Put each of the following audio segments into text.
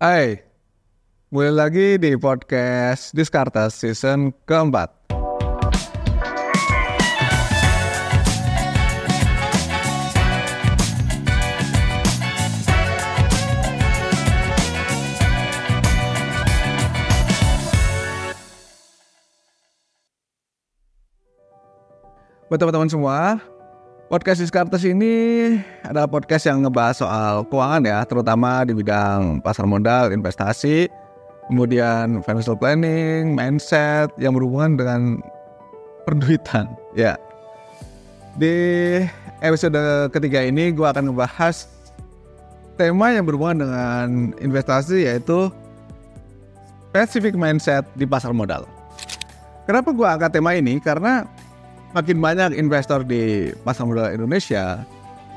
Hai, mulai lagi di podcast Diskartes season keempat. Buat teman-teman semua, podcast Diskartes ini adalah podcast yang ngebahas soal keuangan ya, terutama di bidang pasar modal, investasi, kemudian financial planning, mindset yang berhubungan dengan perduitan. Ya, di episode ketiga ini gue akan ngebahas tema yang berhubungan dengan investasi yaitu specific mindset di pasar modal. Kenapa gue angkat tema ini? Karena makin banyak investor di pasar modal Indonesia,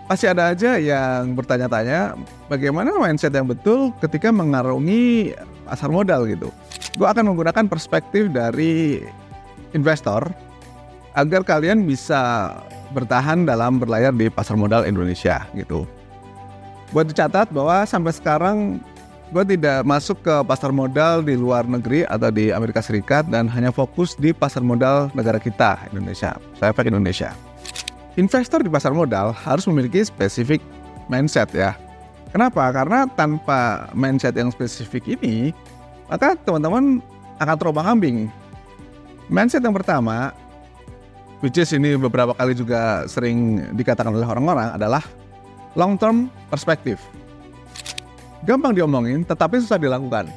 pasti ada aja yang bertanya-tanya bagaimana mindset yang betul ketika mengarungi pasar modal gitu. Gue akan menggunakan perspektif dari investor agar kalian bisa bertahan dalam berlayar di pasar modal Indonesia gitu. Buat dicatat bahwa sampai sekarang gue tidak masuk ke pasar modal di luar negeri atau di Amerika Serikat dan hanya fokus di pasar modal negara kita, Indonesia. Saya efek Indonesia. Investor di pasar modal harus memiliki spesifik mindset ya. Kenapa? Karena tanpa mindset yang spesifik ini, maka teman-teman akan terombang ambing. Mindset yang pertama, which is ini beberapa kali juga sering dikatakan oleh orang-orang adalah long term perspective gampang diomongin tetapi susah dilakukan.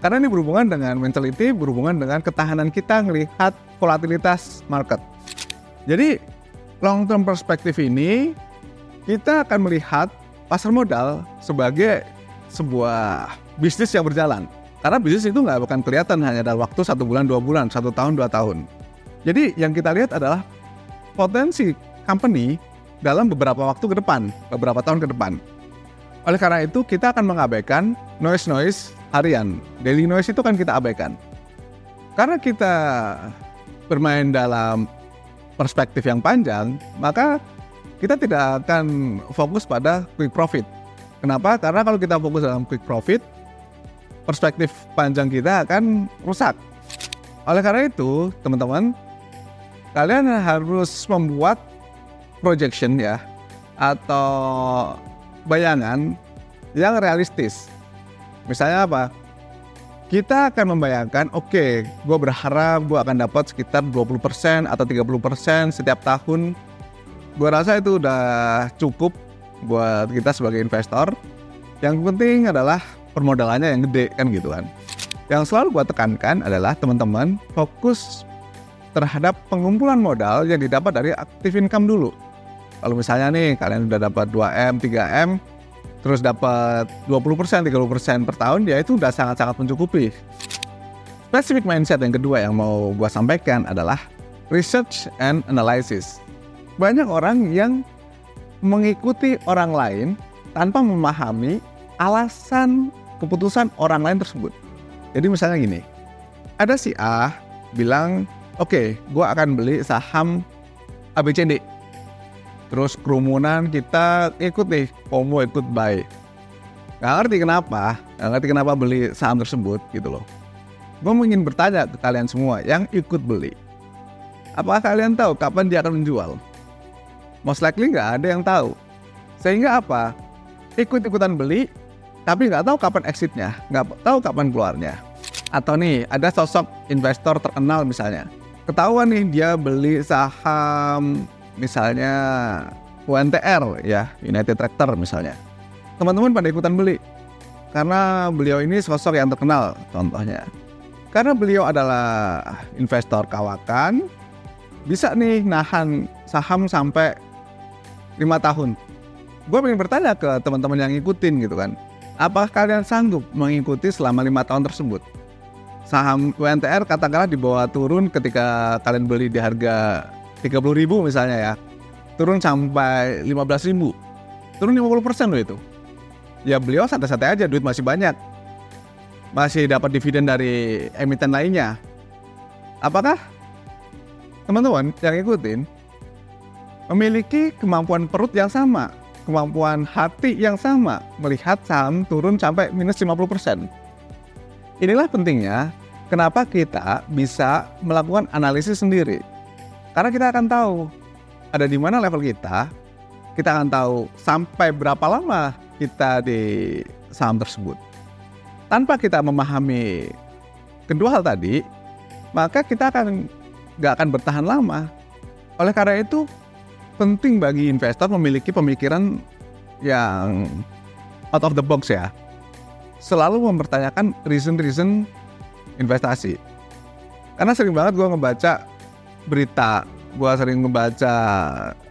Karena ini berhubungan dengan mentality, berhubungan dengan ketahanan kita melihat volatilitas market. Jadi long term perspektif ini kita akan melihat pasar modal sebagai sebuah bisnis yang berjalan. Karena bisnis itu nggak akan kelihatan hanya dalam waktu satu bulan, dua bulan, satu tahun, dua tahun. Jadi yang kita lihat adalah potensi company dalam beberapa waktu ke depan, beberapa tahun ke depan. Oleh karena itu kita akan mengabaikan noise-noise harian. Daily noise itu kan kita abaikan. Karena kita bermain dalam perspektif yang panjang, maka kita tidak akan fokus pada quick profit. Kenapa? Karena kalau kita fokus dalam quick profit, perspektif panjang kita akan rusak. Oleh karena itu, teman-teman, kalian harus membuat projection ya atau bayangan yang realistis. Misalnya apa? Kita akan membayangkan, oke, okay, gue berharap gue akan dapat sekitar 20% atau 30% setiap tahun. Gue rasa itu udah cukup buat kita sebagai investor. Yang penting adalah permodalannya yang gede kan gitu kan. Yang selalu gue tekankan adalah teman-teman fokus terhadap pengumpulan modal yang didapat dari aktif income dulu. Kalau misalnya nih kalian udah dapat 2M, 3M, terus dapat 20%, 30% per tahun, ya itu udah sangat-sangat mencukupi. Specific mindset yang kedua yang mau gue sampaikan adalah research and analysis. Banyak orang yang mengikuti orang lain tanpa memahami alasan keputusan orang lain tersebut. Jadi misalnya gini, ada si A bilang, oke, okay, gue akan beli saham ABCD terus kerumunan kita ikut nih FOMO ikut buy. Gak ngerti kenapa Gak ngerti kenapa beli saham tersebut gitu loh. Gue ingin bertanya ke kalian semua yang ikut beli. Apakah kalian tahu kapan dia akan menjual? Most likely nggak ada yang tahu. Sehingga apa? Ikut-ikutan beli tapi nggak tahu kapan exitnya nggak tahu kapan keluarnya. Atau nih ada sosok investor terkenal misalnya. Ketahuan nih dia beli saham misalnya UNTR ya, United Tractor misalnya. Teman-teman pada ikutan beli karena beliau ini sosok yang terkenal contohnya. Karena beliau adalah investor kawakan, bisa nih nahan saham sampai lima tahun. Gue pengen bertanya ke teman-teman yang ngikutin gitu kan, apakah kalian sanggup mengikuti selama lima tahun tersebut? Saham UNTR katakanlah dibawa turun ketika kalian beli di harga 30 ribu misalnya ya. Turun sampai 15 ribu. Turun 50 persen loh itu. Ya beliau santai-santai aja duit masih banyak. Masih dapat dividen dari emiten lainnya. Apakah teman-teman yang ikutin memiliki kemampuan perut yang sama kemampuan hati yang sama melihat saham turun sampai minus 50%. Inilah pentingnya kenapa kita bisa melakukan analisis sendiri. Karena kita akan tahu ada di mana level kita, kita akan tahu sampai berapa lama kita di saham tersebut. Tanpa kita memahami kedua hal tadi, maka kita akan nggak akan bertahan lama. Oleh karena itu, penting bagi investor memiliki pemikiran yang out of the box ya. Selalu mempertanyakan reason-reason investasi. Karena sering banget gue ngebaca berita, gue sering ngebaca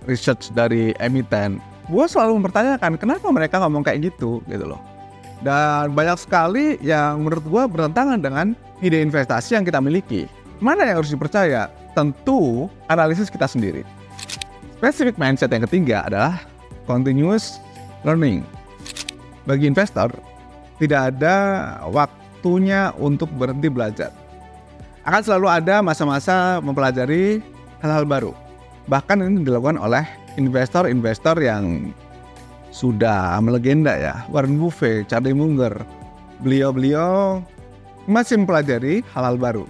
research dari emiten, gue selalu mempertanyakan kenapa mereka ngomong kayak gitu gitu loh. Dan banyak sekali yang menurut gue bertentangan dengan ide investasi yang kita miliki. Mana yang harus dipercaya? Tentu analisis kita sendiri. Specific mindset yang ketiga adalah continuous learning. Bagi investor, tidak ada waktunya untuk berhenti belajar. Akan selalu ada masa-masa mempelajari hal-hal baru. Bahkan ini dilakukan oleh investor-investor yang sudah melegenda ya, Warren Buffett, Charlie Munger. Beliau-beliau masih mempelajari hal-hal baru.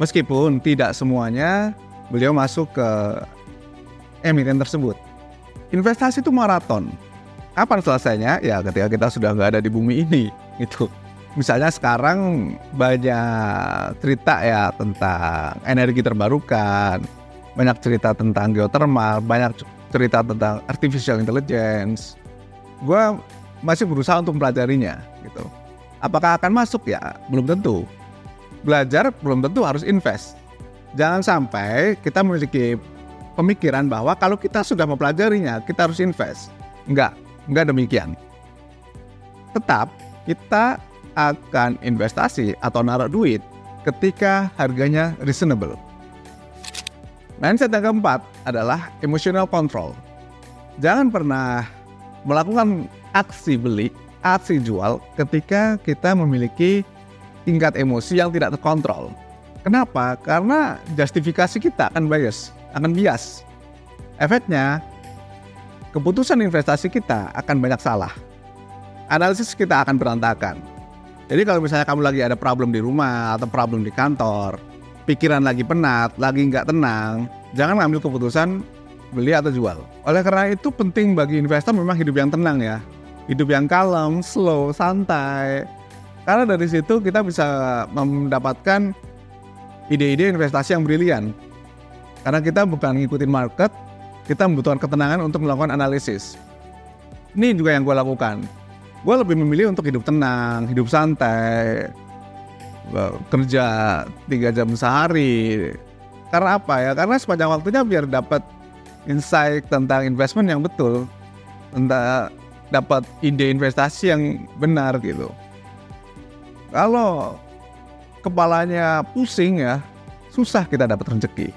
Meskipun tidak semuanya beliau masuk ke emiten tersebut. Investasi itu maraton. Kapan selesainya? Ya ketika kita sudah nggak ada di bumi ini. Itu. Misalnya sekarang banyak cerita ya tentang energi terbarukan, banyak cerita tentang geothermal, banyak cerita tentang artificial intelligence, gue masih berusaha untuk mempelajarinya gitu. Apakah akan masuk ya? Belum tentu. Belajar belum tentu harus invest. Jangan sampai kita memiliki pemikiran bahwa kalau kita sudah mempelajarinya, kita harus invest. Enggak, enggak demikian. Tetap kita akan investasi atau naruh duit ketika harganya reasonable. Mindset yang keempat adalah emotional control. Jangan pernah melakukan aksi beli, aksi jual ketika kita memiliki tingkat emosi yang tidak terkontrol. Kenapa? Karena justifikasi kita akan bias, akan bias. Efeknya, keputusan investasi kita akan banyak salah. Analisis kita akan berantakan. Jadi kalau misalnya kamu lagi ada problem di rumah atau problem di kantor, pikiran lagi penat, lagi nggak tenang, jangan ambil keputusan beli atau jual. Oleh karena itu penting bagi investor memang hidup yang tenang ya. Hidup yang kalem, slow, santai. Karena dari situ kita bisa mendapatkan ide-ide investasi yang brilian. Karena kita bukan ngikutin market, kita membutuhkan ketenangan untuk melakukan analisis. Ini juga yang gue lakukan. Gue lebih memilih untuk hidup tenang, hidup santai, kerja tiga jam sehari. Karena apa ya? Karena sepanjang waktunya biar dapat insight tentang investment yang betul, tentang dapat ide investasi yang benar gitu. Kalau kepalanya pusing ya, susah kita dapat rezeki.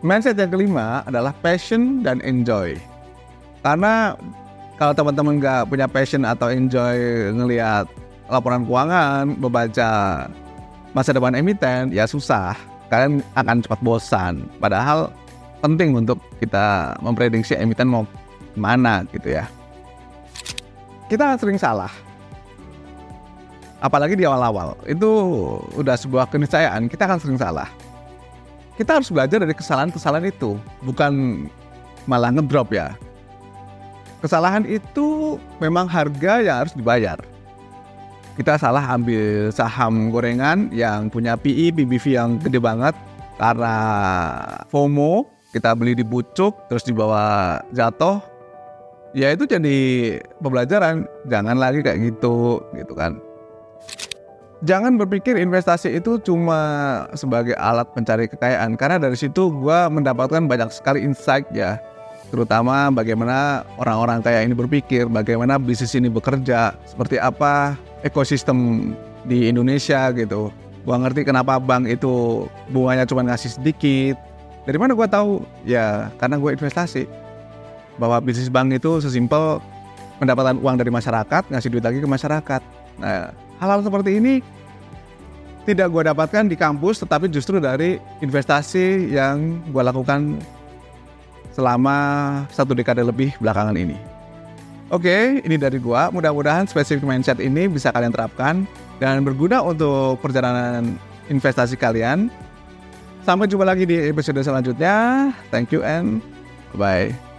Mindset yang kelima adalah passion dan enjoy. Karena kalau teman-teman nggak punya passion atau enjoy ngelihat laporan keuangan, membaca masa depan emiten, ya susah. Kalian akan cepat bosan. Padahal penting untuk kita memprediksi emiten mau ke mana gitu ya. Kita sering salah. Apalagi di awal-awal. Itu udah sebuah keniscayaan, kita akan sering salah. Kita harus belajar dari kesalahan-kesalahan itu, bukan malah ngedrop ya. Kesalahan itu memang harga yang harus dibayar. Kita salah ambil saham gorengan yang punya PI, PBV yang gede banget. Karena FOMO kita beli di pucuk terus dibawa jatuh ya itu jadi pembelajaran. Jangan lagi kayak gitu gitu kan. Jangan berpikir investasi itu cuma sebagai alat pencari kekayaan. Karena dari situ gue mendapatkan banyak sekali insight ya terutama bagaimana orang-orang kaya ini berpikir bagaimana bisnis ini bekerja seperti apa ekosistem di Indonesia gitu gua ngerti kenapa bank itu bunganya cuma ngasih sedikit dari mana gue tahu? Ya karena gue investasi. Bahwa bisnis bank itu sesimpel pendapatan uang dari masyarakat, ngasih duit lagi ke masyarakat. Nah, hal-hal seperti ini tidak gue dapatkan di kampus, tetapi justru dari investasi yang gue lakukan selama satu dekade lebih belakangan ini. Oke, ini dari gua. Mudah-mudahan spesifik mindset ini bisa kalian terapkan dan berguna untuk perjalanan investasi kalian. Sampai jumpa lagi di episode selanjutnya. Thank you and bye.